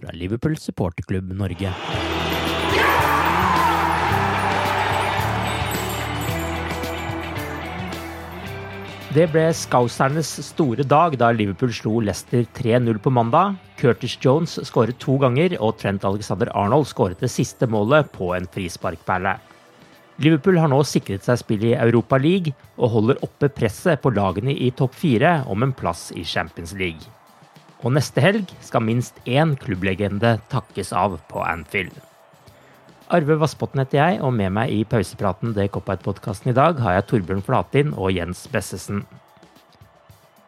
fra Liverpool supporterklubb Norge. Det ble skausernes store dag da Liverpool slo Leicester 3-0 på mandag. Curtis Jones skåret to ganger, og Trent Alexander Arnold skåret det siste målet på en frisparkperle. Liverpool har nå sikret seg spill i Europa League og holder oppe presset på lagene i topp fire om en plass i Champions League. Og neste helg skal minst én klubblegende takkes av på Anfield. Arve Vassbotn heter jeg, og med meg i pausepraten Det Cop-Out-podkasten i dag har jeg Torbjørn Flatin og Jens Bessesen.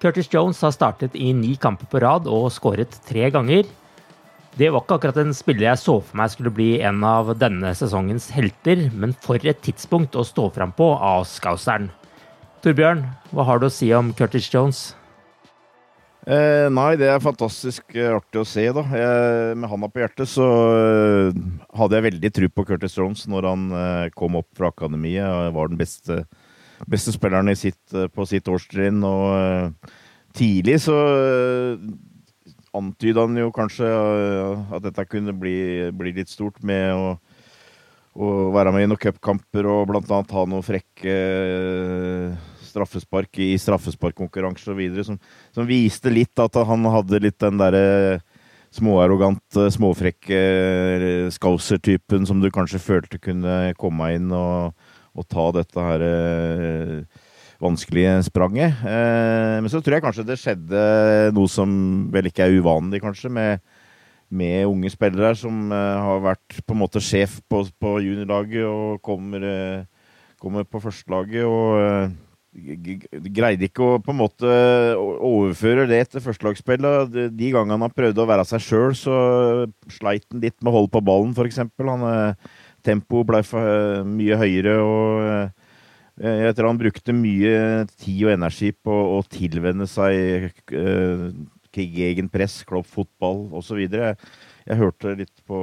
Curtis Jones har startet i ni kamper på rad og skåret tre ganger. Det var ikke akkurat en spiller jeg så for meg skulle bli en av denne sesongens helter, men for et tidspunkt å stå fram på av Skauseren. Torbjørn, hva har du å si om Curtis Jones? Eh, nei, det er fantastisk eh, artig å se, da. Jeg, med handa på hjertet så eh, hadde jeg veldig tro på Curtis Jones når han eh, kom opp fra akademiet. og var den beste, beste spilleren sitt, eh, på sitt årstrinn. Og eh, tidlig så antyda han jo kanskje at dette kunne bli, bli litt stort med å å være med i noen cupkamper og blant annet ha noen frekke straffespark i straffesparkkonkurranser osv. Som, som viste litt at han hadde litt den derre småarrogante, småfrekke Scouser-typen som du kanskje følte kunne komme inn og, og ta dette her eh, vanskelige spranget. Eh, men så tror jeg kanskje det skjedde noe som vel ikke er uvanlig, kanskje, med, med unge spillere som eh, har vært på en måte sjef på, på juniorlaget og kommer, eh, kommer på førstelaget. og eh, greide ikke å på en måte overføre det til førstelagsspillet. De gangene han prøvde å være seg sjøl, så sleit han litt med å holde på ballen, f.eks. Tempoet ble for, mye høyere, og jeg tror han brukte mye tid og energi på å tilvenne seg uh, egen press, Klopp fotball osv. Jeg, jeg hørte litt på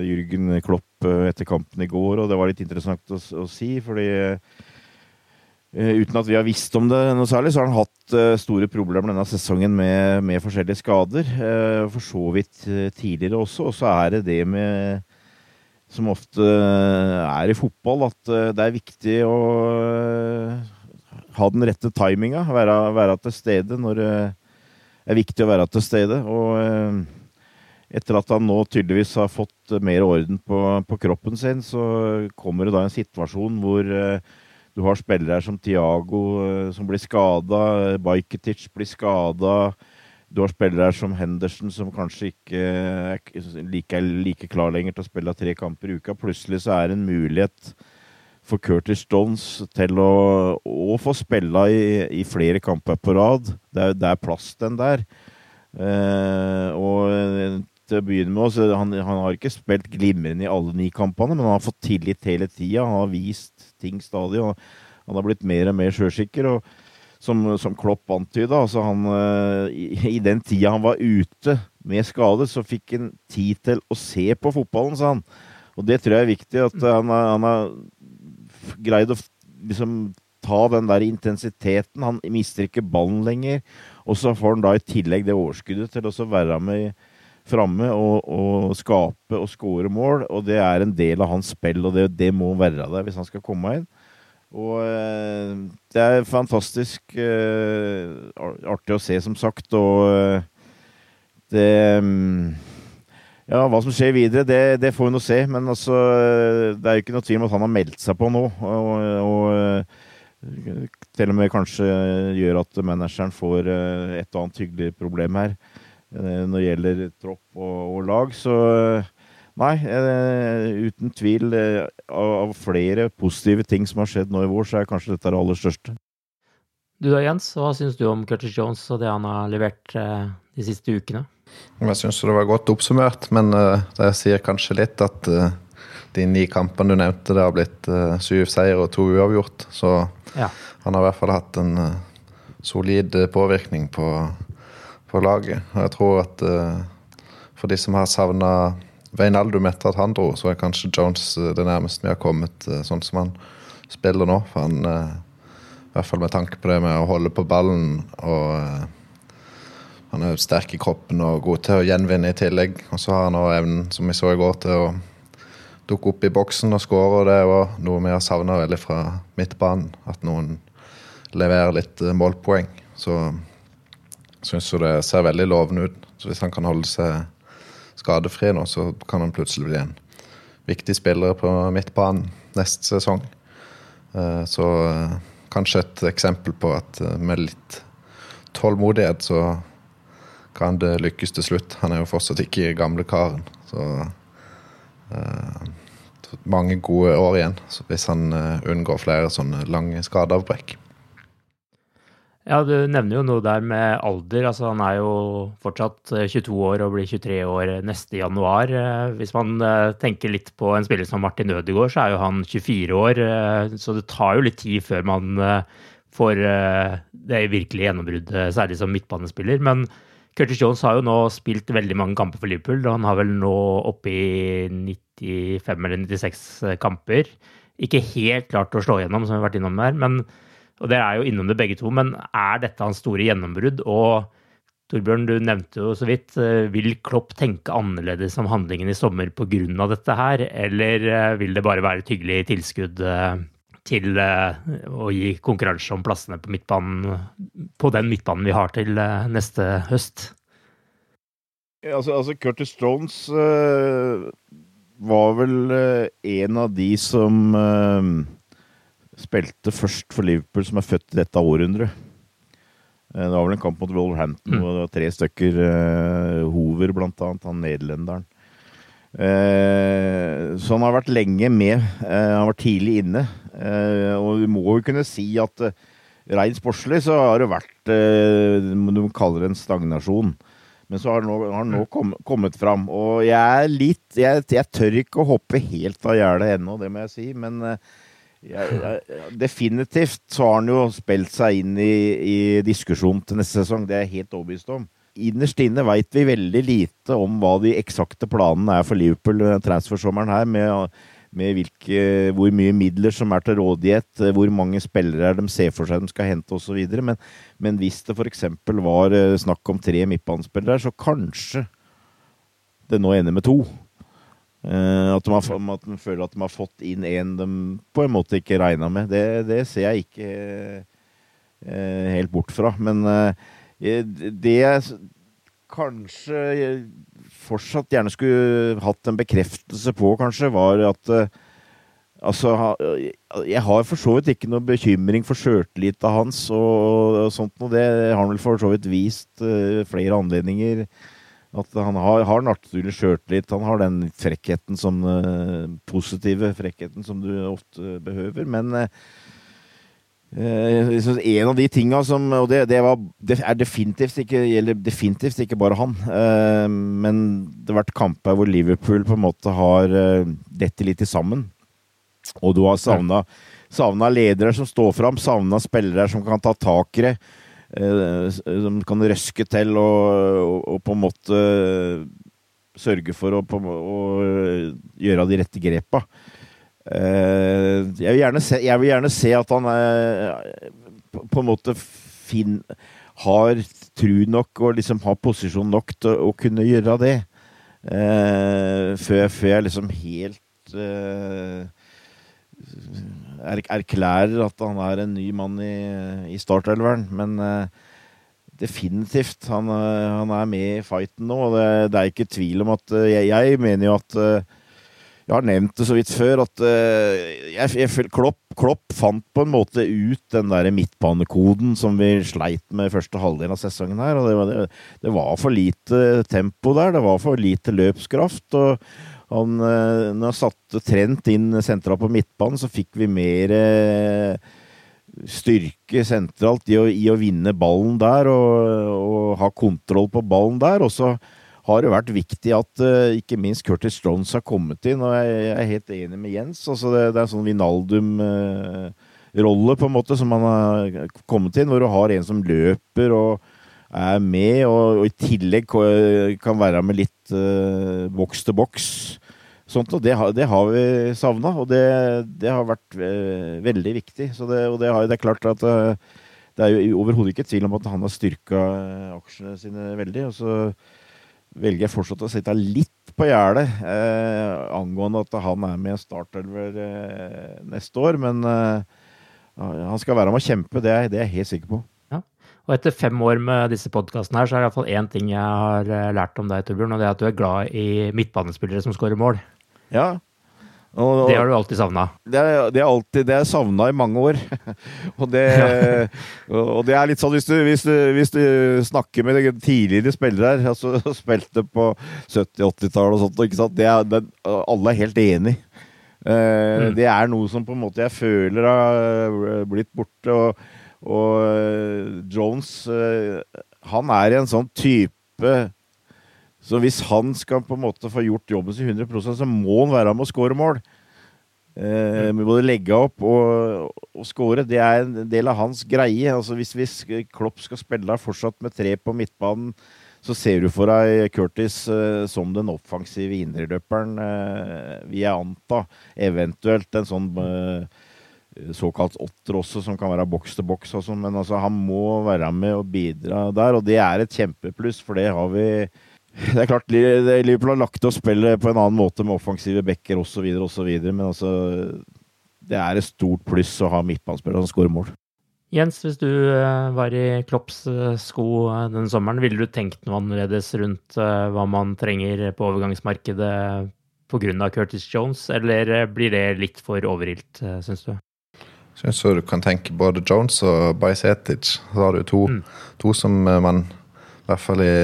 Jürgen Klopp etter kampen i går, og det var litt interessant å, å si, fordi uten at vi har visst om det noe særlig, så har han hatt uh, store problemer denne sesongen med, med forskjellige skader. Uh, for så vidt tidligere også. Og så er det det med Som ofte er i fotball, at det er viktig å ha den rette timinga. Være, være, til stede når det er viktig å være til stede. Og etter at han nå tydeligvis har fått mer orden på, på kroppen sin, så kommer det da en situasjon hvor du har spillere som Tiago eh, som blir skada, Bajketic blir skada. Du har spillere som Henderson som kanskje ikke er like, like, klar lenger til å spille tre kamper i uka. Plutselig så er det en mulighet for Curtis Stones til å, å få spille i, i, flere kamper på rad. Det er, det er plass den der. Eh, og til å begynne med. Så han, han, har ikke spilt glimrende i alle ni kampene, men han har fått tillit hele tida. Han har vist ting stadig. og Han har blitt mer og mer sjølsikker. og som, som Klopp antyda, altså han, eh, i, i, den tida han var ute med skade, så fikk han tid til å se på fotballen, sa han. Og det tror jeg er viktig. At han, han har greid å liksom ta den der intensiteten. Han mister ikke ballen lenger. Og så får han da i tillegg det overskuddet til å være med framme og, og, skape og skåre mål. Og det er en del av hans spill, og det, det må være der hvis han skal komme inn. Og eh, det er fantastisk eh, artig å se, som sagt. Og eh, det mm, ja, hva som skjer videre, det, det får vi nå se. Men altså, det er jo ikke noe tvil om at han har meldt seg på nå. Og, og, til og med kanskje gjør at manageren får et og annet hyggelig problem her når det gjelder tropp og, og lag. Så Nei, eh, uten tvil. Eh, av, flere positive ting som har skjedd nå i vår, så er kanskje dette det aller største. Du da, Jens, hva syns du om Curtis Jones og det han har levert eh, de siste ukene? Jeg syns det var godt oppsummert, men det sier kanskje litt at de ni kampene du nevnte, det har blitt syv seier og to uavgjort. Så ja. han har i hvert fall hatt en solid påvirkning på, på laget. Og jeg tror at for de som har savna Veinaldum etter at han dro, så er kanskje Jones eh, det nærmeste vi har kommet uh, sånn som han spiller nå. For han, uh, i hvert fall med tanke på det med å holde på ballen og Han er sterk i kroppen og god til å gjenvinne i tillegg. Og så har han òg evnen, som vi så i går, til å dukke opp i boksen og skåre. Det er òg noe vi har savna veldig fra midtbanen. At noen leverer litt målpoeng. Så syns jo det ser veldig lovende ut. Så hvis han kan holde seg skadefri nå, så kan han plutselig bli en viktig spiller på midtbanen neste sesong. Eh, så eh, kanskje et eksempel på at eh, med litt tålmodighet så kan det lykkes til slutt. Han er jo fortsatt ikke gamle karen. Så mange gode år igjen hvis han unngår flere sånne lange skadeavbrekk. Ja, du nevner jo noe der med alder. Altså, han er jo fortsatt 22 eh, år og blir 23 år neste januar. Eh, hvis man eh, tenker litt på en spiller som Martin Ødegaard, så er jo han 24 år. Så det tar jo litt tid før man får det virkelige gjennombruddet, særlig som midtbanespiller. Men Curtis Jones har jo nå spilt veldig mange kamper for Liverpool. og Han har vel nå oppe i 95 eller 96 kamper. Ikke helt klart å slå gjennom, som vi har vært innom der. men og dere er jo innom det begge to, men er dette hans store gjennombrudd? Og Torbjørn, du nevnte jo så vidt, eh, vil Klopp tenke annerledes om handlingen i sommer pga. dette her, eller eh, vil det bare være et hyggelig tilskudd eh, til å gi konkurranse om plassene på midtbanen, på den midtbanen vi har til neste høst? Altså, altså Curtis Stones uh, var vel uh, en av de som uh, spilte først for Liverpool, som er født i dette århundret. Eh, det var vel en kamp mot Wolverhampton, mm. og det var tre stykker. Uh, Hoover, blant annet, han nederlenderen. Uh, så han har vært lenge med. Uh, han var tidlig inne. Uh, og vi må jo kunne si at uh, rent sportslig så har det vært Du kaller det en stagnasjon. Men så har han nå, har nå kom, kommet fram. Og jeg er litt jeg, jeg, tør ikke å hoppe helt av gjerdet ennå, det må jeg si. Men ja, definitivt så har han jo spilt seg inn i, i diskusjonen til neste sesong. Det er jeg helt overbevist om. Innerst inne veit vi veldig lite om hva de eksakte planene er for Liverpool transfersommeren her, med, med hvilke, hvor mye midler som er til rådighet, hvor mange spillere de ser for seg de skal hente osv. Men, men hvis det f.eks. var eh, snakk om tre midtbanespillere, så kanskje det nå ender med to. Uh, at, de har, at, de føler at de har fått inn en de på en måte ikke regna med. Det, det, ser jeg ikke uh, helt bort fra. Men uh, det jeg kanskje fortsatt gjerne skulle hatt en bekreftelse på, kanskje, var at Altså, jeg har for så vidt ikke noe bekymring for sjøltilliten hans og, og sånt noe. Det har han vel for så vidt vist flere anledninger at han har, har naturlig sjøltillit. Han har den frekkheten som uh, positive frekkheten som du ofte behøver. Men uh, en av de tinga som Og det, det, var, det definitivt ikke, gjelder definitivt ikke bare han. Uh, men det har vært kamper hvor Liverpool på en måte har uh, dette litt sammen. Og du har savna ledere som står fram, savna spillere som kan ta tak i det. Eh, som kan røske til og, og, og, på en måte sørge for å, på, å gjøre de rette grepa. Uh, jeg, vil se, jeg, vil gjerne se, at han er, på, en måte fin, har tru nok og liksom har posisjon nok til å, kunne gjøre det. Før, før, jeg liksom helt erklærer at han er en ny mann i, i startelveren. Men definitivt, han, han, er med i fighten nå. og det, det er ikke tvil om at Jeg, jeg mener jo at jeg har nevnt det så vidt før, at jeg, jeg, Klopp, Klopp, fant på en måte ut den der midtbanekoden som vi sleit med første halvdel av sesongen her. og det var, det, det var, for lite tempo der, det var for lite løpskraft. og han, uh, når han satte Trent inn sentralt på midtbanen, så fikk vi mer uh, styrke sentralt i å, i å, vinne ballen der og, og ha kontroll på ballen der. og så har det vært viktig at uh, ikke minst Curtis Jones har kommet inn, og jeg, er helt enig med Jens. Altså det, det er sånn Vinaldum-rolle på en måte som han har kommet inn, hvor du har en som løper og er med, og, og i tillegg kan være med litt boks til boks. Sånt, og det det har vi savna, og det, det, har vært uh, veldig viktig. Det, og det, har, det er klart at uh, det er jo overhodet ikke tvil om at han har styrka aksjene sine veldig. og så velger jeg fortsatt å sitte litt på gjerdet eh, angående at han er med i startelver eh, neste år. Men eh, han skal være med å kjempe, det er, det er jeg helt sikker på. Ja. Og etter fem år med disse podkastene her, så er det iallfall én ting jeg har eh, lært om deg, Torbjørn, og det er at du er glad i midtbanespillere som skårer mål. Ja, og, og, det har du alltid savna? Det det er alltid det jeg savna i mange år. og, det, og, det, er litt sånn hvis du, hvis du, hvis du snakker med tidligere spillere her, altså spilte på 70-80-tallet og sånt, ikke sant? Er, det, alle er helt enig. Uh, mm. Det er noe som på en måte jeg føler har blitt borte. Og, og uh, Jones, uh, han er en sånn type så hvis han skal på en måte få gjort jobben sin 100% så må han være med å score mål. Eh, med både legge opp og, og score. Det er en del av hans greie. Altså Hvis, hvis Klopp skal spille fortsatt med tre på midtbanen, så ser du for deg Curtis eh, som den offensive indreløperen, eh, vil jeg anta. Eventuelt en sånn eh, såkalt åtter også, som kan være boks til boks. Sånn. Men altså, han må være med og bidra der, og det er et kjempepluss, for det har vi det er klart Liverpool har lagt opp spillet på en annen måte med offensive backer osv., osv., men altså Det er et stort pluss å ha midtbanespillere som skårer mål. Jens, hvis du eh, var i Klopps eh, sko eh, denne sommeren, ville du tenkt noe annerledes rundt hva man trenger på overgangsmarkedet pga. Curtis Jones, eller blir det litt for overilt, syns du? Jeg syns du kan tenke både Jones og Bajsetic. Så har du to, mm. to som man i hvert fall i,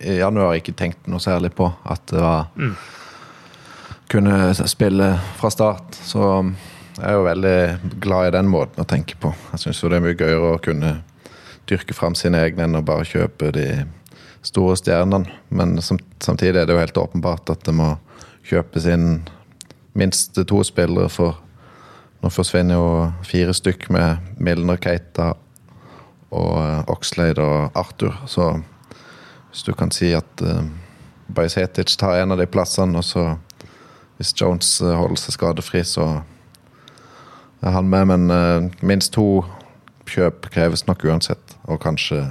i januar ikke tenkt noe særlig på at det var mm. Kunne spille fra start. Så jeg er jo veldig glad i den måten å tenke på. Jeg syns det er mye gøyere å kunne dyrke fram sine egne enn å bare kjøpe de store stjernene. Men samtidig er det jo helt åpenbart at det må kjøpes inn minst to spillere, for nå forsvinner jo fire stykk med Milner, Keita og Oxlade og Arthur. Så hvis du kan si at uh, Bajsetic tar en av de plassene, og så hvis Jones uh, holder seg skadefri, så er han med. Men uh, minst to kjøp kreves nok uansett, og kanskje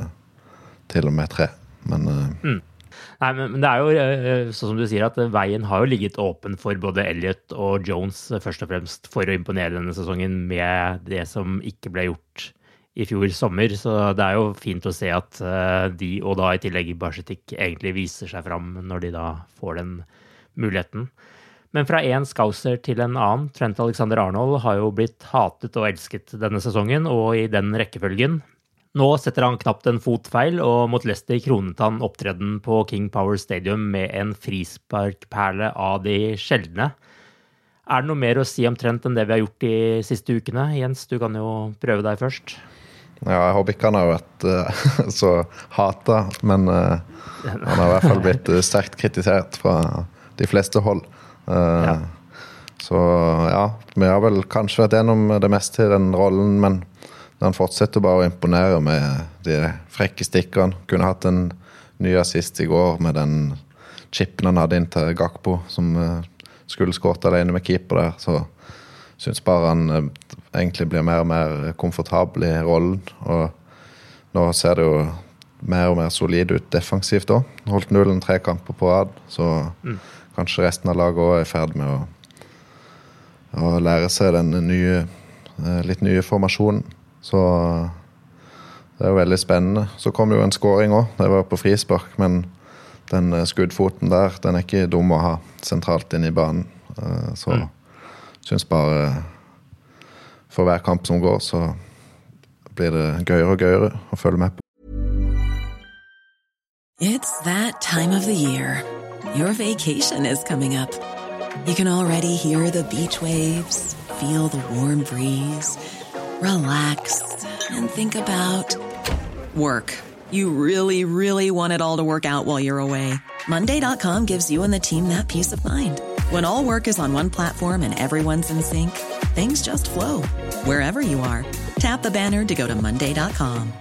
til og med tre. Men mm. Nei, men, det er jo sånn som du sier, at veien har jo ligget åpen for både Elliot og Jones, først og fremst for å imponere denne sesongen med det som ikke ble gjort i fjor sommer. Så det er jo fint å se at eh, de, og da i tillegg Barsetik, egentlig viser seg fram når de da får den muligheten. Men fra én Scouser til en annen, Trent Alexander Arnold har jo blitt hatet og elsket denne sesongen, og i den rekkefølgen. Nå setter han knapt en fot feil, og mot Leicester kronet han opptreden på King Power Stadium med en frisparkperle av de sjeldne. Er det noe mer å si om Trent enn det vi har gjort de siste ukene? Jens, du kan jo prøve deg først. Ja, jeg håper ikke han har vært uh, så hata, men uh, han har i hvert fall blitt uh, sterkt kritisert fra de fleste hold. Ja. Så ja, vi har vel kanskje vært gjennom det meste i den rollen, men han fortsetter bare å imponere med de frekke stikkene. Kunne hatt en ny assist i går med den chipen han hadde inn til Gakpo, som skulle skåret alene med keeper der. Så syns bare han eh, egentlig blir mer og mer komfortabel i rollen. Og nå ser det jo mer og mer solid ut defensivt òg. Holdt nullen tre kamper på rad, så mm. kanskje resten av laget òg er i ferd med å, å, lære seg den nye, eh, litt nye formasjonen. Så det er jo veldig spennende. Så kom jo en skåring òg. Det var på frispark, men den eh, skuddfoten der den er ikke dum å ha sentralt inne i banen. Eh, så mm. Syns bare eh, For hver kamp som går, så blir det gøyere og gøyere å følge med på. It's that time of the year. Your vacation is coming up. You can already hear the beach waves, feel the warm breeze, relax, and think about work. You really, really want it all to work out while you're away. Monday.com gives you and the team that peace of mind. When all work is on one platform and everyone's in sync, things just flow wherever you are. Tap the banner to go to Monday.com.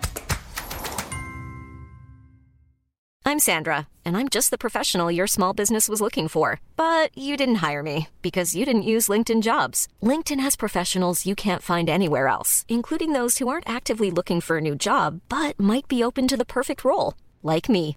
I'm Sandra, and I'm just the professional your small business was looking for. But you didn't hire me because you didn't use LinkedIn jobs. LinkedIn has professionals you can't find anywhere else, including those who aren't actively looking for a new job but might be open to the perfect role, like me.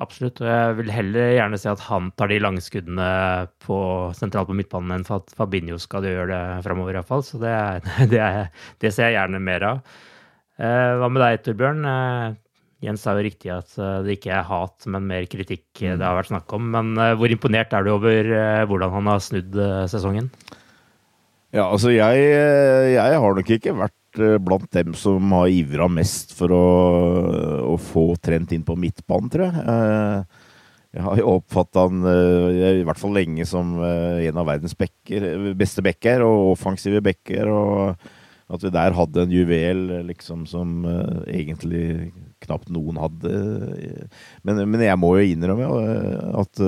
Absolutt. og Jeg vil heller gjerne se at han tar de langskuddene på, sentralt på midtbanen enn for at Fabinho skal gjøre det framover, iallfall. Så det, det, det, ser jeg gjerne mer av. Eh, hva med deg, Torbjørn? Eh, Jens sa jo riktig at eh, det ikke er hat, men mer kritikk mm. det har vært snakk om. Men hvor imponert er du over hvordan han har snudd sesongen? Ja, altså jeg, jeg har nok ikke vært blant dem som har ivra mest for å, å, få Trent inn på midtbanen, tror jeg. Jeg har jo oppfatta han i hvert fall lenge som en av verdens bekker, beste bekker og offensive bekker. og at vi der hadde en juvel liksom som egentlig knapt noen hadde. Men, men, jeg må jo innrømme at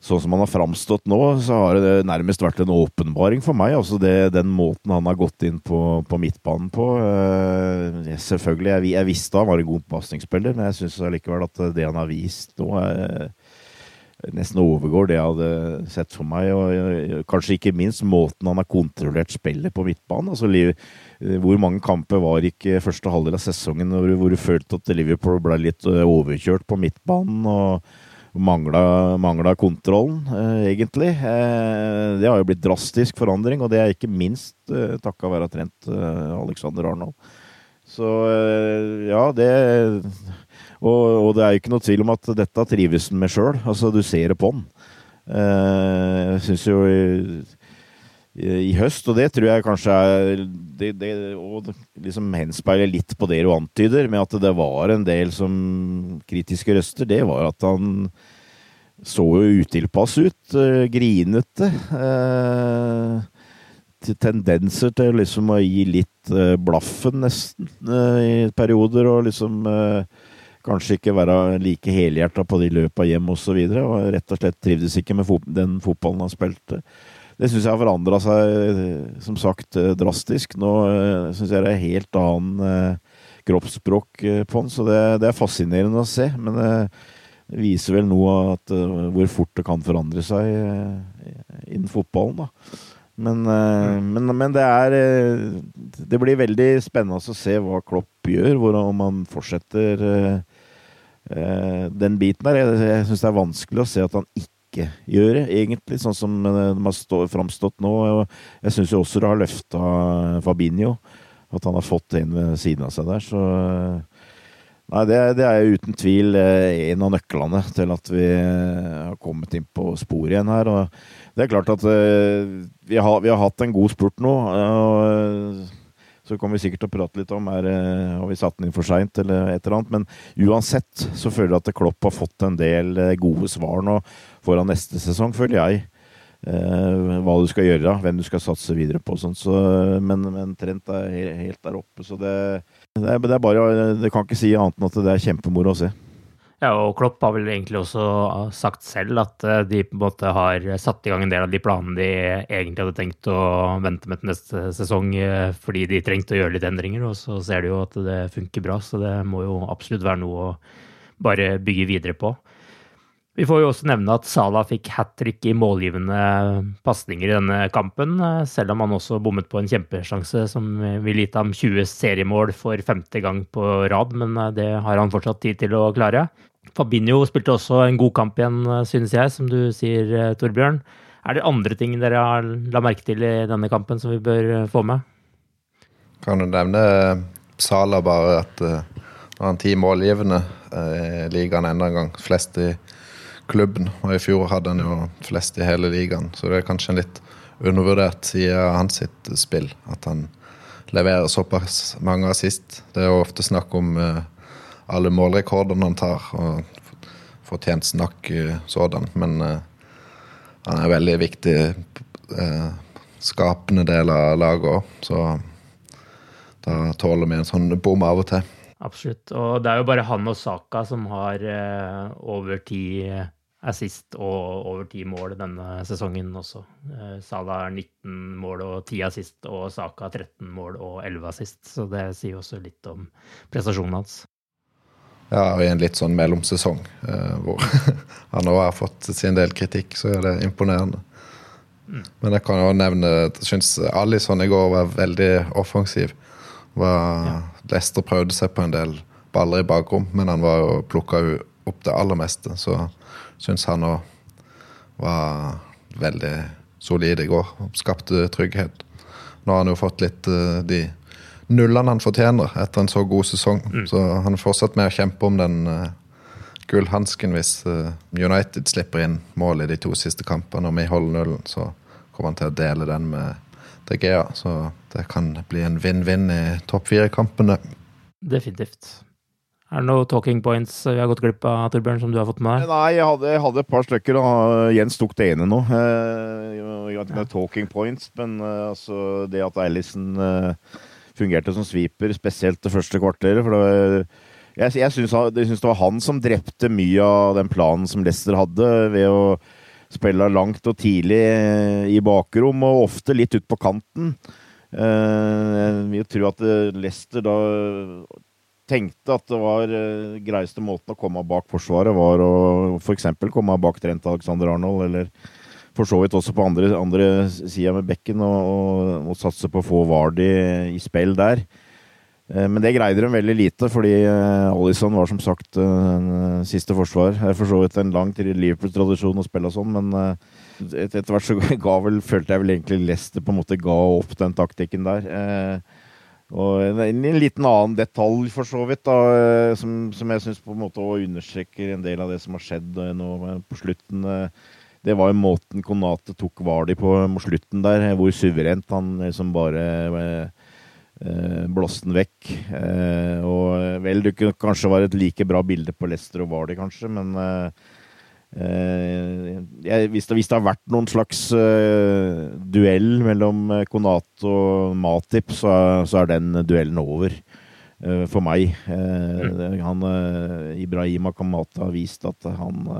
sånn som han har framstått nå, så har det nærmest vært en åpenbaring for meg. Altså det, den måten han har gått inn på, på midtbanen på. Uh, selvfølgelig, jeg, jeg, visste han var en god pasningsspiller, men jeg syns allikevel at det han har vist nå, er nesten overgår det jeg hadde sett for meg. Og kanskje ikke minst måten han har kontrollert spillet på midtbanen. Altså, hvor mange kamper var ikke første halvdel av sesongen hvor, du følte at Liverpool ble litt eh, overkjørt på midtbanen og mangla, mangla kontrollen, eh, egentlig. Eh, det har jo blitt drastisk forandring, og det er ikke minst eh, takka være trent eh, Alexander Arnold. Så ja, det og, og, det er jo ikke noe tvil om at dette trives han med sjøl. Altså, du ser det på han. Jeg syns jo i, i, høst, og det tror jeg kanskje er det, det, liksom henspeiler litt på det du antyder, med at det var en del som kritiske røster, det var at han så jo utilpass ut. Grinete. Tendenser til liksom å gi litt blaffen, nesten, i perioder. Og liksom kanskje ikke være like helhjerta på de løpa hjem osv. Rett og slett trivdes ikke med den fotballen han spilte. Det syns jeg har forandra seg, som sagt, drastisk. Nå syns jeg det er helt annen kroppsspråk på han, så det, det, er fascinerende å se. Men det viser vel noe at hvor fort det kan forandre seg innen fotballen, da. Men, men, men, det er Det blir veldig spennende å se hva Klopp gjør, hvor, om han fortsetter den biten der. Jeg, jeg syns det er vanskelig å se at han ikke gjør gjøre, egentlig, sånn som de har framstått nå. Jeg syns jo også det har løfta Fabinho. At han har fått en ved siden av seg der. Så Nei, det, det er uten tvil eh, en av nøklene til at vi har kommet inn på sporet igjen her. Og det er klart at eh, vi har, vi har hatt en god spurt nå. og så kommer vi sikkert til å prate litt om er, har vi satt den inn for seint eller et eller annet. Men uansett så føler jeg at Klopp har fått en del eh, gode svar nå foran neste sesong, føler jeg. Eh, hva du skal gjøre, hvem du skal satse videre på. Sånn. Så, men, men, Trent er helt der oppe, så det, det, er, det er bare Det kan ikke si annet enn at det er kjempemoro å se. Ja, og Klopp har vel egentlig også sagt selv at eh, de på en måte har satt i gang en del av de planene de egentlig hadde tenkt å vente med til neste sesong eh, fordi de trengte å gjøre litt endringer, og så ser de jo at det funker bra. Så det må jo absolutt være noe å bare bygge videre på. Vi får jo også nevne at Salah fikk hat trick i målgivende pasninger i denne kampen, selv om han også bommet på en kjempesjanse som ville gitt ham 20 seriemål for femte gang på rad, men eh, det har han fortsatt tid til å klare. Fabinho spilte også en god kamp igjen, synes jeg, som du sier, eh, Torbjørn. Er det andre ting dere har la merke til i denne kampen som vi bør eh, få med? Kan du nevne Salah bare at uh, han ti målgivende i ligaen enda en gang. Flest i klubben. Og i fjor hadde han jo flest i hele ligaen, så det er kanskje en litt undervurdert side av hans spill. At han leverer såpass mange assist. Det er jo ofte snakk om uh, alle målrekordene han tar, og fortjent snakk uh, sådan. Men uh, han er veldig viktig skapende del av laget òg, så da tåler vi en sånn bom av og til. Absolutt. Og det er jo bare han og Saka som har over tid assist og over ti mål denne sesongen også. Sala Salah er 19 mål og 10 assist, og Saka 13 mål og 11 assist. Så det sier også litt om prestasjonen hans. Ja, og i en litt sånn mellomsesong eh, hvor han òg har fått sin del kritikk, så er det imponerende. Mm. Men jeg kan jo nevne jeg syns Alison i går var veldig offensiv. Var, ja. Lester prøvde seg på en del baller i bakrom, men han var jo plukka opp det aller meste. Så syns han òg var veldig solid i går. Skapte trygghet. Nå har han jo fått litt uh, de nullene han fortjener etter en så god sesong. Mm. Så han er fortsatt med å kjempe om den uh, gullhansken hvis uh, United slipper inn mål i de to siste kampene. Og vi holder nullen, så kommer han til å dele den med De Gea. Så det kan bli en vinn-vinn i topp fire-kampene. Definitivt. Er det noen talking points vi har gått glipp av, Torbjørn, som du har fått med deg? Nei, jeg hadde, jeg hadde et par stykker. og Jens tok det ene nå. Jeg vet ikke ja. talking points, men uh, altså, det at Eilisen uh, fungerte som sweeper, spesielt det første kvarteret for det Jeg, jeg syns, det var han som drepte mye av den planen som Leicester hadde, ved å spille langt og tidlig i bakrom, og ofte litt ut på kanten. Jeg vil tro at Leicester da tenkte at det var uh, greieste måten å komme bak Forsvaret, var å f.eks. komme bak Trent Alexander Arnold, eller for så vidt også på andre, andre sida med bekken, og, og, og, satse på å få Vardi i spill der. Uh, men det greide de veldig lite, fordi uh, Alison var som sagt siste forsvar. For så vidt en lang Liverpool-tradisjon å spille sånn, men etter hvert så ga vel, følte jeg vel egentlig Leicester på en måte ga opp den taktikken der. Og en, en, liten annen detalj, for så vidt, da, eh, som, som jeg syns understreker en del av det som har skjedd eh, nå på slutten. Eh, det var jo måten Konate tok Vardi på mot slutten der, hvor suverent han liksom bare eh, blåste den vekk. Eh, og vel, det kunne kanskje være et like bra bilde på Lester og Vardi, kanskje, men eh, Eh, jeg, hvis, det, hvis, det, har vært noen slags uh, duell mellom Konat og Matip, så, så, er den duellen over uh, for meg. Uh, han, Ibrahim Akamata har vist at han,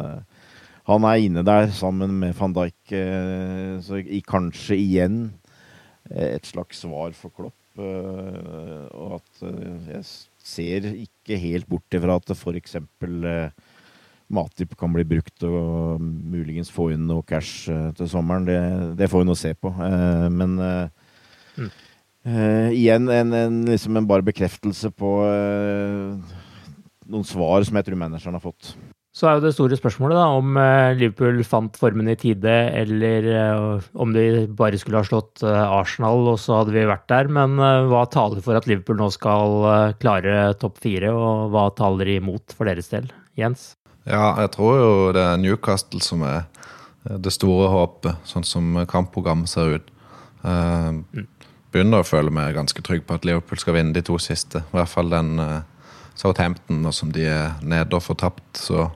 han er inne der sammen med van Dijk. så i, kanskje igjen et slags svar for Klopp. og at jeg ser ikke helt bort ifra at f.eks. Uh, Matip kan bli brukt og muligens få inn noe cash uh, til sommeren. Det, det får vi nå se på. Uh, men uh, mm. igjen en, en, liksom en bare bekreftelse på noen svar som jeg tror manageren har fått. Så er jo det store spørsmålet da, om Liverpool fant formen i tide, eller om de bare skulle ha slått Arsenal, og så hadde vi vært der. Men hva taler for at Liverpool nå skal klare topp fire, og hva taler imot for deres del? Jens? Ja, jeg tror jo det er Newcastle som er det store håpet, sånn som kampprogrammet ser ut. Uh, begynner å føle meg ganske trygg på at Liverpool skal vinne de to siste. I hvert fall den uh, Southampton, og som de er nede og får tapt, så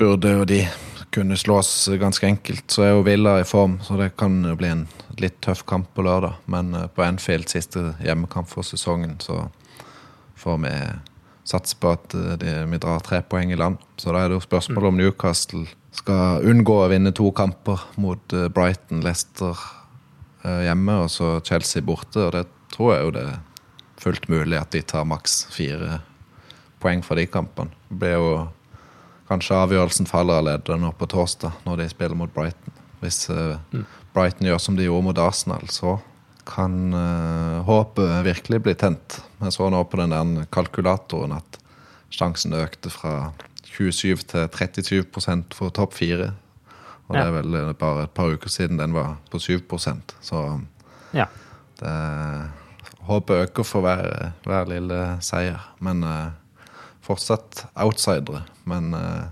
burde jo de kunne slås ganske enkelt. Så er jo Villa i form, så det kan jo bli en litt tøff kamp på lørdag. Men på Enfield, siste hjemmekamp for sesongen, så får vi satser på at eh, de, vi drar tre poeng i land. Så da er det jo spørsmålet om Newcastle skal unngå å vinne to kamper mot eh, Brighton, Leicester eh, hjemme og så Chelsea borte. Og det tror jeg jo det er fullt mulig at de tar maks fire poeng fra de kampene. Det blir jo kanskje avgjørelsen faller allerede nå på torsdag, når de spiller mot Brighton. Hvis mm. Brighton gjør som de gjorde mot Arsenal, så kan uh, håpet virkelig bli tent. Jeg så nå på den der kalkulatoren at sjansen økte fra 27 til 33% for topp fire. Og ja. det er vel eh, bare et par uker siden den var på 7% Så ja. det, håpet øker for hver, hver lille seier. Men uh, fortsatt outsidere. Men uh,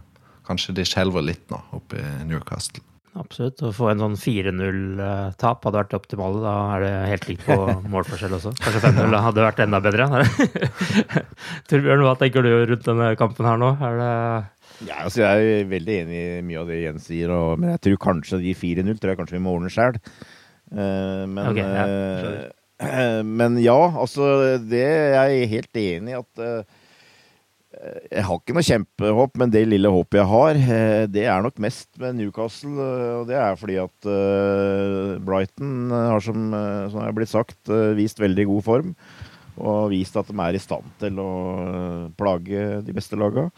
kanskje de skjelver litt nå oppe i Newcastle. Absolutt. Å få en sånn 4-0-tap hadde vært optimale. Da er det helt likt på målforskjell også. Kanskje 5-0 hadde vært enda bedre. Torbjørn, hva tenker du rundt denne kampen her nå? Er det ja, altså jeg er veldig enig i mye av det Jens sier, og, men jeg tror kanskje de 4-0 tror jeg kanskje vi må ordne sjøl. Uh, men, okay, ja, uh, men ja, altså det er jeg helt enig i at uh, jeg har ikke noe kjempehåp, men det lille håpet jeg har, eh, det er nok mest med Newcastle. Eh, og det er fordi at eh, Brighton har, som, som er blitt sagt, vist veldig god form. Og vist at de er i stand til å plage de beste lagene.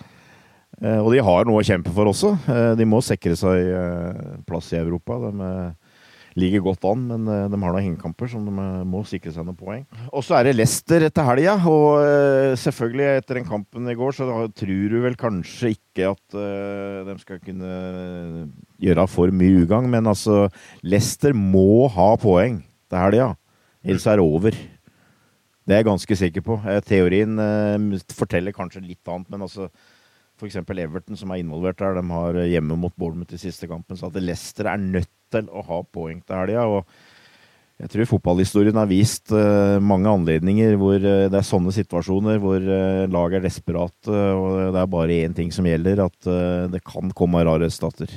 Og de har noe å kjempe for også. De må sikre seg plass i Europa. De ligger godt an, men eh, de har noen hengekamper som de eh, må sikre seg noen poeng. Og så er det Leicester etter helga, og eh, selvfølgelig etter den kampen i går, så tror du vel kanskje ikke at de skal kunne gjøre for mye ugagn, men altså Leicester må ha poeng til helga, ellers er det over. Det er jeg ganske sikker på. Teorien forteller kanskje litt annet, men altså F.eks. Everton, som er involvert der, de har hjemme mot Bournemouth i siste kampen. Så at Leicester er nødt til å ha poeng til helga. Jeg tror fotballhistorien har vist uh, mange anledninger hvor uh, det er sånne situasjoner hvor uh, lag er desperate, og det er bare én ting som gjelder, at det kan komme rare stater.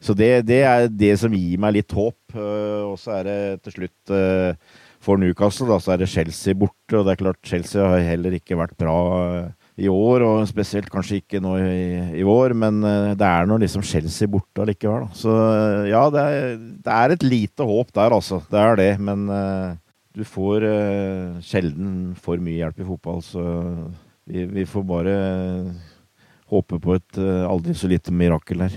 Så det, det, er det som gir meg litt håp. og så er det til slutt for Newcastle, da, så er det Chelsea borte, og det er klart Chelsea har heller ikke vært bra i år, og spesielt kanskje ikke nå i, i vår, men uh, det er nå liksom Chelsea borte allikevel. Så uh, ja, det er, det er, et lite håp der, altså. Det er det. Men uh, du får sjelden for mye hjelp i fotball, så vi, vi får bare håpe på et aldri så lite mirakel her.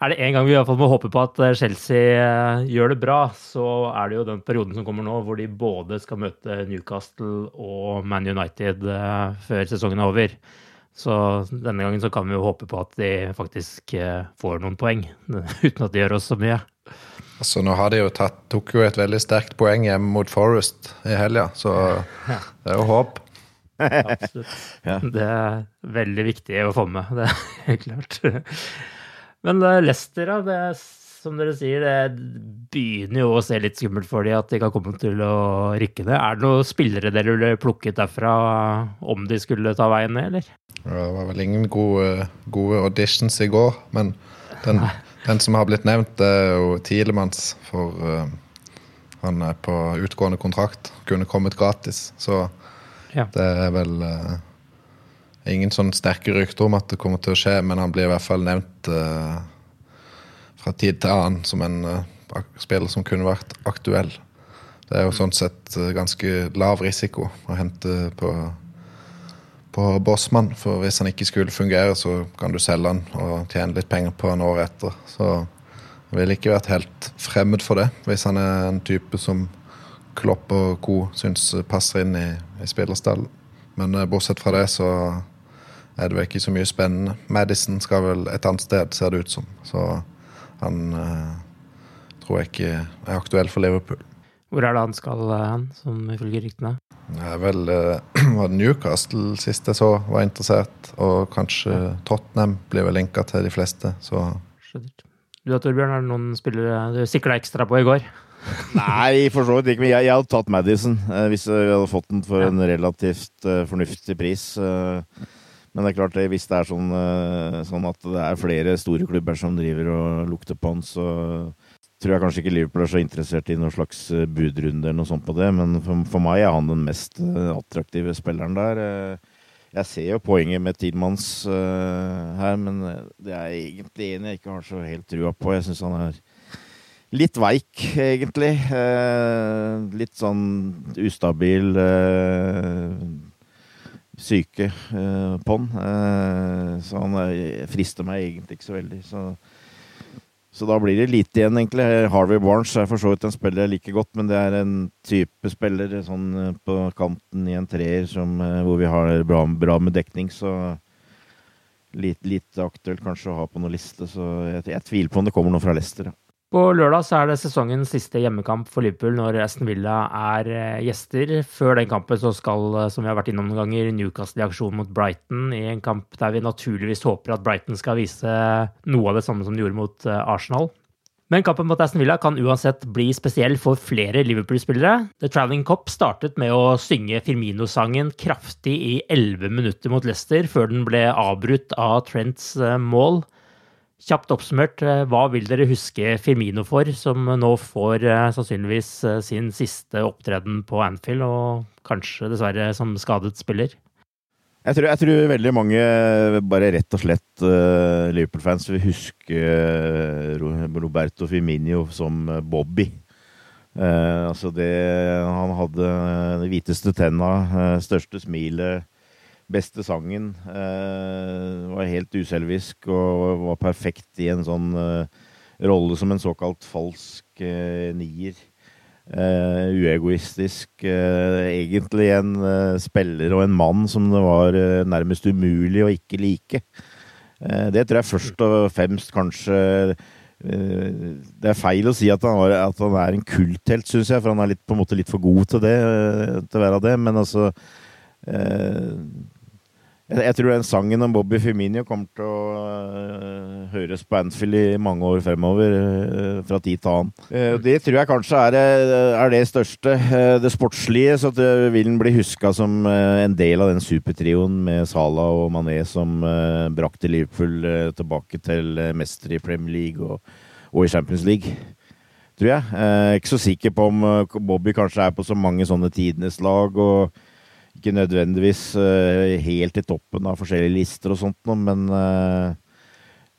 Er det en gang vi i hvert fall må håpe på at eh, Chelsea eh, gjør det bra, så er det jo den perioden som kommer nå, hvor de både skal møte Newcastle og Man United eh, før sesongen er over. Så denne gangen så kan vi jo håpe på at de faktisk får noen poeng, uten at de gjør oss så mye. Altså, nå har de jo tatt, tok jo et veldig sterkt poeng hjemme mot Forest i helga, så det er jo håp. Absolutt. Ja. Det er veldig viktig å få med, det er helt klart. Men Leicester, da. Det, som dere sier, det begynner jo å se litt skummelt for dem at de kan komme til å rykke ned. Er det noen spillere dere ville plukket derfra om de skulle ta veien ned, eller? Det var vel ingen gode, gode auditions i går, men Den, den, som har blitt nevnt, er jo Tilemanns, for uh, han er på utgående kontrakt. Kunne kommet gratis. Så ja. det er vel uh, ingen sånn sterke rykter om at det kommer til å skje, men han blir i hvert fall nevnt uh, fra tid til annen som en spiller som kunne vært aktuell. Det er jo sånn sett ganske lav risiko å hente på på Bossmann. For hvis han ikke skulle fungere, så kan du selge han og tjene litt penger på han året etter. Så jeg ville ikke vært helt fremmed for det, hvis han er en type som Klopp og co. syns passer inn i, i spillerstallen. Men uh, bortsett fra det, så er det vel ikke så mye spennende. Madison skal vel et annet sted, ser det ut som. Så han uh, tror jeg ikke er aktuell for Liverpool. Hvor er det han skal, hen, som ifølge ryktene? Det er vel uh, Newcastle sist jeg så var interessert, og kanskje ja. Tottenham blir vel linka til de fleste, så Du da, Torbjørn, er det noen spillere du sikla ekstra på i går? Nei, for så vidt ikke. Men jeg, jeg, hadde tatt Madison eh, hvis vi hadde fått den for ja. en relativt uh, fornuftig pris. Uh, men det er klart, hvis det er sånn, uh, sånn, at det er flere store klubber som driver og lukter på han, så tror jeg kanskje ikke Liverpool er så interessert i noen slags eh, budrunde eller noe sånt på det, men for, for, meg er han den mest eh, attraktive spilleren der. Eh, jeg ser jo poenget med Tidmanns her, men det er egentlig en jeg ikke har så helt trua på. Jeg syns han er litt veik, egentlig. Litt sånn ustabil uh, syke på han. så han frister meg egentlig ikke så veldig. Så så da blir det lite igjen, egentlig. Harvey Barnes er for så vidt en spiller jeg liker godt, men det er en type spiller sånn eh, på kanten i en treer som, eh, hvor vi har bra, bra med dekning, så litt, litt aktuelt kanskje å ha på noen liste. Så jeg, jeg, tviler på om det kommer noe fra Leicester. Ja. På lørdag er det sesongens siste hjemmekamp for Liverpool når Aston Villa er eh, gjester. Før den kampen skal, eh, som vi har vært innom noen ganger, Newcastle i aksjon mot Brighton i en kamp der vi naturligvis håper at Brighton skal vise noe av det samme som de gjorde mot eh, Arsenal. Men kampen mot Aston Villa kan uansett bli spesiell for flere Liverpool-spillere. The Travelling Cop startet med å synge Firmino-sangen kraftig i 11 minutter mot Leicester, før den ble avbrutt av Trents mål. Kjapt oppsummert, eh, hva vil dere huske Firmino for, som nå får eh, sannsynligvis eh, sin siste opptreden på Anfield, og kanskje dessverre som skadet spiller? Jeg tror, jeg tror veldig mange, bare rett og slett uh, Liverpool-fans, vil huske Roberto Firmino som Bobby. Uh, altså det Han hadde de hviteste tenna, største smilet beste sangen. Eh, var helt uselvisk og var perfekt i en sånn eh, rolle som en såkalt falsk eh, nier. uegoistisk. egentlig en spiller og en mann som det var nærmest umulig å ikke like. det tror jeg først og fremst kanskje det er feil å si at han, var, at han er en kulthelt, syns jeg, for han er litt, på en måte litt for god til det. til å være det, Men altså jeg tror den sangen om Bobby Firmino kommer til å uh, høres på Anfield i mange år fremover, uh, fra tid til annen. Uh, det tror jeg kanskje er, er det største. det sportslige, så det vil den bli huska som en del av den supertrioen med Salah og Mané som brakte Liverpool tilbake til mester i Premier League og, og i Champions League. Tror jeg. Er ikke så sikker på om Bobby kanskje er på så mange sånne tidenes lag. og ikke nødvendigvis uh, helt i toppen av forskjellige lister og sånt noe, men uh,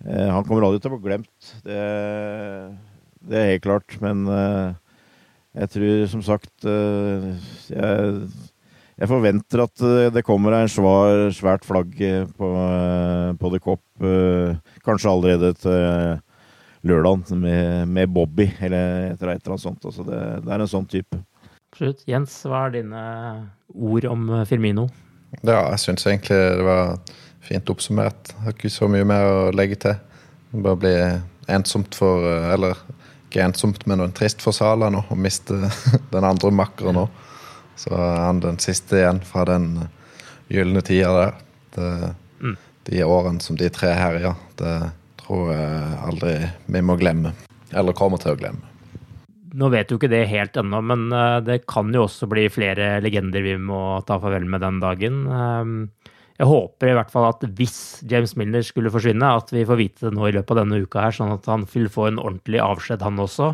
uh, han kommer aldri til å bli glemt. Det, det, er helt klart. Men jeg tror som sagt jeg, jeg, forventer at det kommer en svær, svært flagg på, på The Cop. kanskje allerede til lørdag med, med Bobby, eller et eller annet sånt. Altså det, det er en sånn type. Absolutt. Jens, hva er dine ord om eh, Firmino? Ja, jeg syns egentlig det var fint oppsummert. Jeg har ikke så mye mer å legge til. Det bare blir ensomt for eh, Eller ikke ensomt, men noe trist for Sala nå å miste den andre makkeren nå. Så er han den siste igjen fra den gylne tida der. Det, mm. De årene som de tre herja, det tror jeg aldri vi må glemme. Eller kommer til å glemme. Nå vet jo ikke det helt ennå, men eh, det kan jo også bli flere legender vi må ta farvel med den dagen. Ehm, jeg håper i hvert fall at hvis James Milner skulle forsvinne, at vi får vite det nå i løpet av denne uka her, sånn at han vil få en ordentlig avskjed, han også.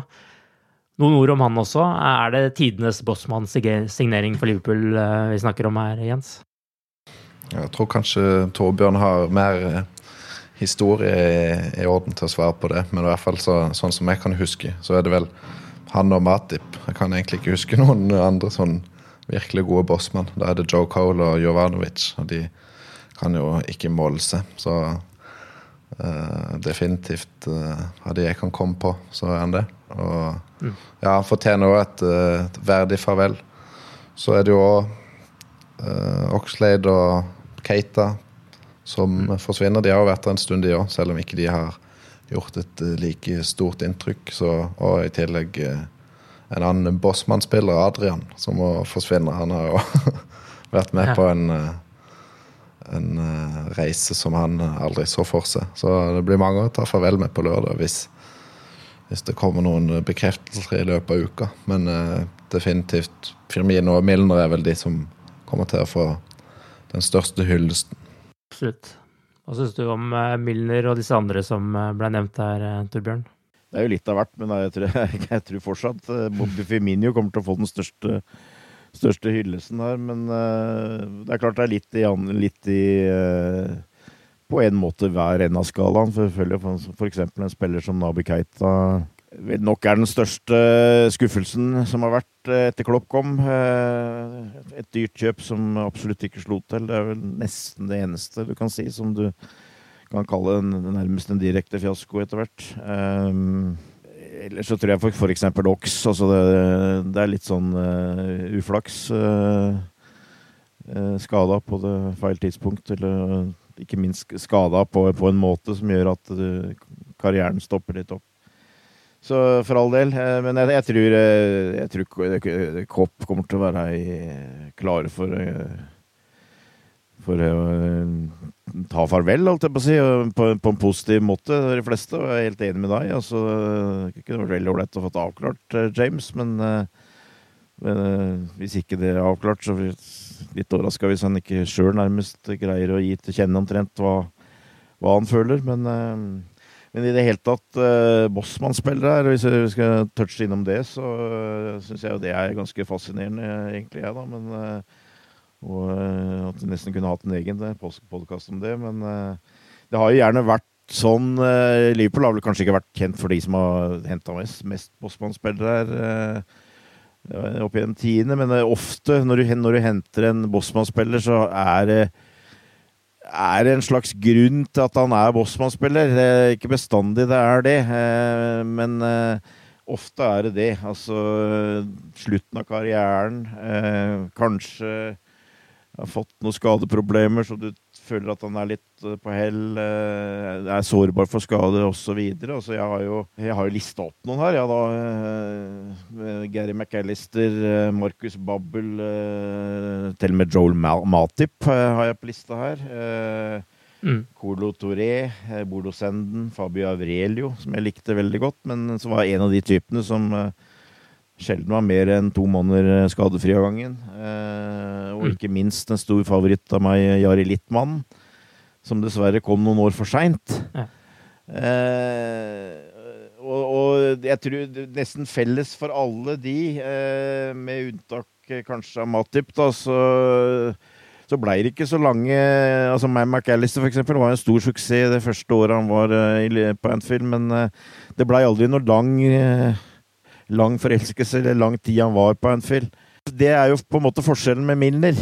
Noen ord om han også. Er det tidenes Bossmann-signering for Liverpool eh, vi snakker om her, Jens? Jeg tror kanskje Torbjørn har mer eh, historie i, orden til å svare på det. Men i hvert fall så, sånn som jeg kan huske, så er det vel han og Matip. Jeg kan egentlig ikke huske noen andre sånn virkelig gode bossmann. Da er det Joe Cole og Jovanovic, og de kan jo ikke måle seg. Så uh, definitivt uh, av de jeg kan komme på, så er han det. Og mm. ja, han fortjener òg et, uh, et, verdig farvel. Så er det jo òg uh, Oxlade og Keita som mm. forsvinner. De har jo vært der en stund, de òg, selv om ikke de har gjort et like stort inntrykk. Så, og i tillegg en annen Bossmann-spiller, Adrian, som må forsvinne. Han har jo vært med ja. på en en uh, reise som han aldri så for seg. Så det blir mange å ta farvel med på lørdag hvis, hvis det kommer noen bekreftelser i løpet av uka. Men uh, definitivt Firmino og Milner er vel de som kommer til å få den største hyllesten. Absolutt. Hva syns du om uh, Milner og disse andre som ble nevnt her, Torbjørn? Det er jo litt av hvert, men jeg tror, jeg tror fortsatt Bobby Firmino kommer til å få den største største hyllesten her. Men det er klart det er litt i, litt i På en måte hver ende av skalaen. For f.eks. en spiller som Nabi Keita nok er den største skuffelsen som har vært uh, etter Klopp kom. et dyrt kjøp som absolutt ikke slo til. Det er vel nesten det eneste du kan si som du kan kalle en, nærmest en direkte fiasko etter hvert. Um, Ellers så tror jeg for f.eks. Ox. Altså det, det, er litt sånn uh, uflaks. Uh, uh, skada på det feil tidspunkt, eller ikke minst skada på, på, en måte som gjør at karrieren stopper litt opp. Så for all del. Men jeg, jeg tror, jeg tror Kopp kommer til å være klare for for å eh, ta farvel, holdt jeg på å si, på, på, en positiv måte, de fleste. Og jeg er helt enig med deg. altså, Det kunne vært veldig ålreit å få avklart uh, James, men, men hvis ikke det er avklart, så blir jeg litt overraska hvis han ikke sjøl nærmest greier å gi til kjenne omtrent hva, hva han føler. Men, men, i det hele tatt, uh, Bossmann-spillere her, hvis vi skal touche innom det, så uh, syns jeg jo det er ganske fascinerende, egentlig, jeg, da. men og uh, at vi nesten kunne hatt en egen eh, podkast om det. Men uh, det har jo gjerne vært sånn uh, Liverpool har vel kanskje ikke vært kjent for de som har henta mest, mest Bossmann-spillere her opp den tiende, men ofte når du, når du henter en Bossmann-spiller, så er det er en slags grunn til at han er Bossman-spiller. Ikke bestandig det er det, men ofte er det det. Altså slutten av karrieren, kanskje har fått noen skadeproblemer, så du føler at han er litt eh, på hell, eh, er sårbar for skade osv. Altså, jeg har jo jeg har lista opp noen her. Ja, da, eh, Gary McAllister, Marcus Babbel, til og med Joel Matip har jeg på lista her. Mm. Colo Toré, Bolo Senden, Fabio Avrelio, som jeg likte veldig godt, men som var en av de typene som sjelden var mer enn to måneder skadefri av gangen. Eh, og mm. ikke minst en stor favoritt av meg, Jari Littmann, som dessverre kom noen år for seint. Ja. Eh, og, og, jeg tror nesten felles for alle de, eh, med unntak kanskje av Matip, da, så så blei det ikke så lange altså Mac McAllister for eksempel, var en stor suksess det første året han var på Anfield, men det blei aldri noe lang lang forelskelse eller lang tid han var på Anfield. Det er jo på en måte forskjellen med Milner.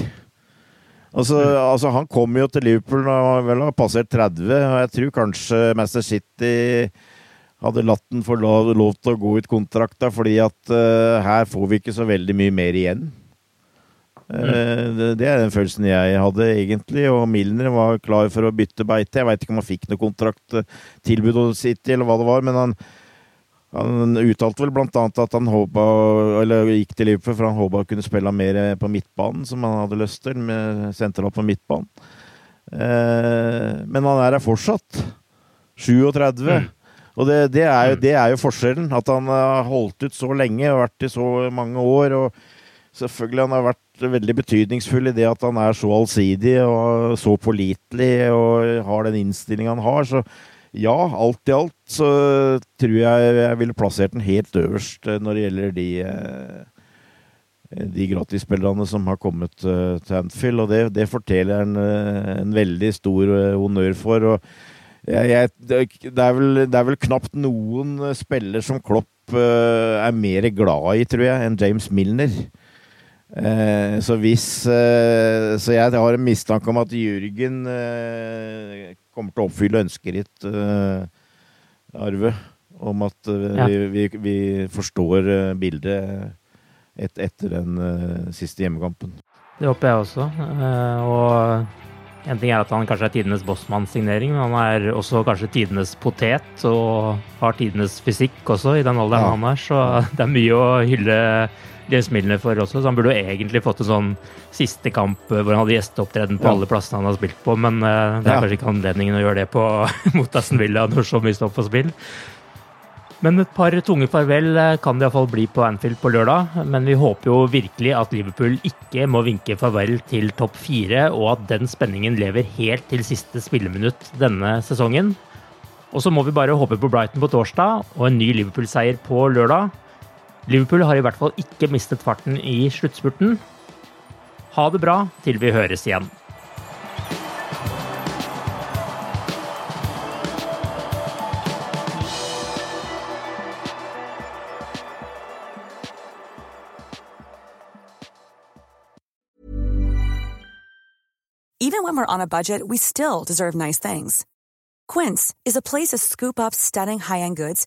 Altså, mm. altså Han kom jo til Liverpool da han vel har passert 30, og jeg tror kanskje Master City hadde latt den få lov, lov, til å gå ut kontrakta, fordi at uh, her får vi ikke så veldig mye mer igjen. Uh, det, det, er den følelsen jeg hadde, egentlig. Og Milner var klar for å bytte beite. Jeg veit ikke om han fikk noe kontrakttilbud hos City, eller hva det var, men han, han uttalte vel blant annet at han håpa, eller gikk til Liverpool for han håpa å kunne spille mer på midtbanen, som han hadde lyst til, med sentralt på midtbanen. Eh, men han er her fortsatt. 37. Mm. Og det, det, er jo, mm. det, er jo, forskjellen. At han har holdt ut så lenge og vært i så mange år. Og selvfølgelig han har vært veldig betydningsfull i det at han er så allsidig og så pålitelig og har den innstillinga han har. Så ja, alt i alt så tror jeg jeg ville plassert den helt øverst eh, når det gjelder de eh, de gratisspillerne som har kommet til Anfield, og det, det forteller han en veldig stor honnør for. jeg, jeg, det, er vel, det, er vel, knapt noen spiller som Klopp er mer glad i, tror jeg, enn James Milner. Uh, så hvis eh, Så jeg har en mistanke om at Jürgen kommer til å oppfylle ønsket ditt, Arve. Om at ja. vi, vi, vi, forstår bildet et, etter den siste hjemmekampen. Det håper jeg også. og en ting er at han kanskje er tidenes Bossmann-signering, men han er også kanskje tidenes potet og har tidenes fysikk også, i den alderen ja. han er. Så det er mye å hylle James Milner for også. Så han burde jo egentlig fått en sånn siste kamp hvor han hadde gjesteopptreden på ja. alle plassene han har spilt på, men uh, det er ja. kanskje ikke anledningen å gjøre det på mot Aston Villa når så mye står på spill. Men et par tunge farvel eh, kan det iallfall bli på Anfield på lørdag. Men vi håper jo virkelig at Liverpool ikke må vinke farvel til topp fire, og at den spenningen lever helt til siste spilleminutt denne sesongen. Og så må vi bare håpe på Brighton på torsdag og en ny Liverpool-seier på lørdag. Liverpool har i hvert fall ikke mistet farten i sluttspurten. Ha det bra til vi høres igjen. Even when we're on a budget, we still deserve nice things. Quince is a place to scoop up stunning high-end goods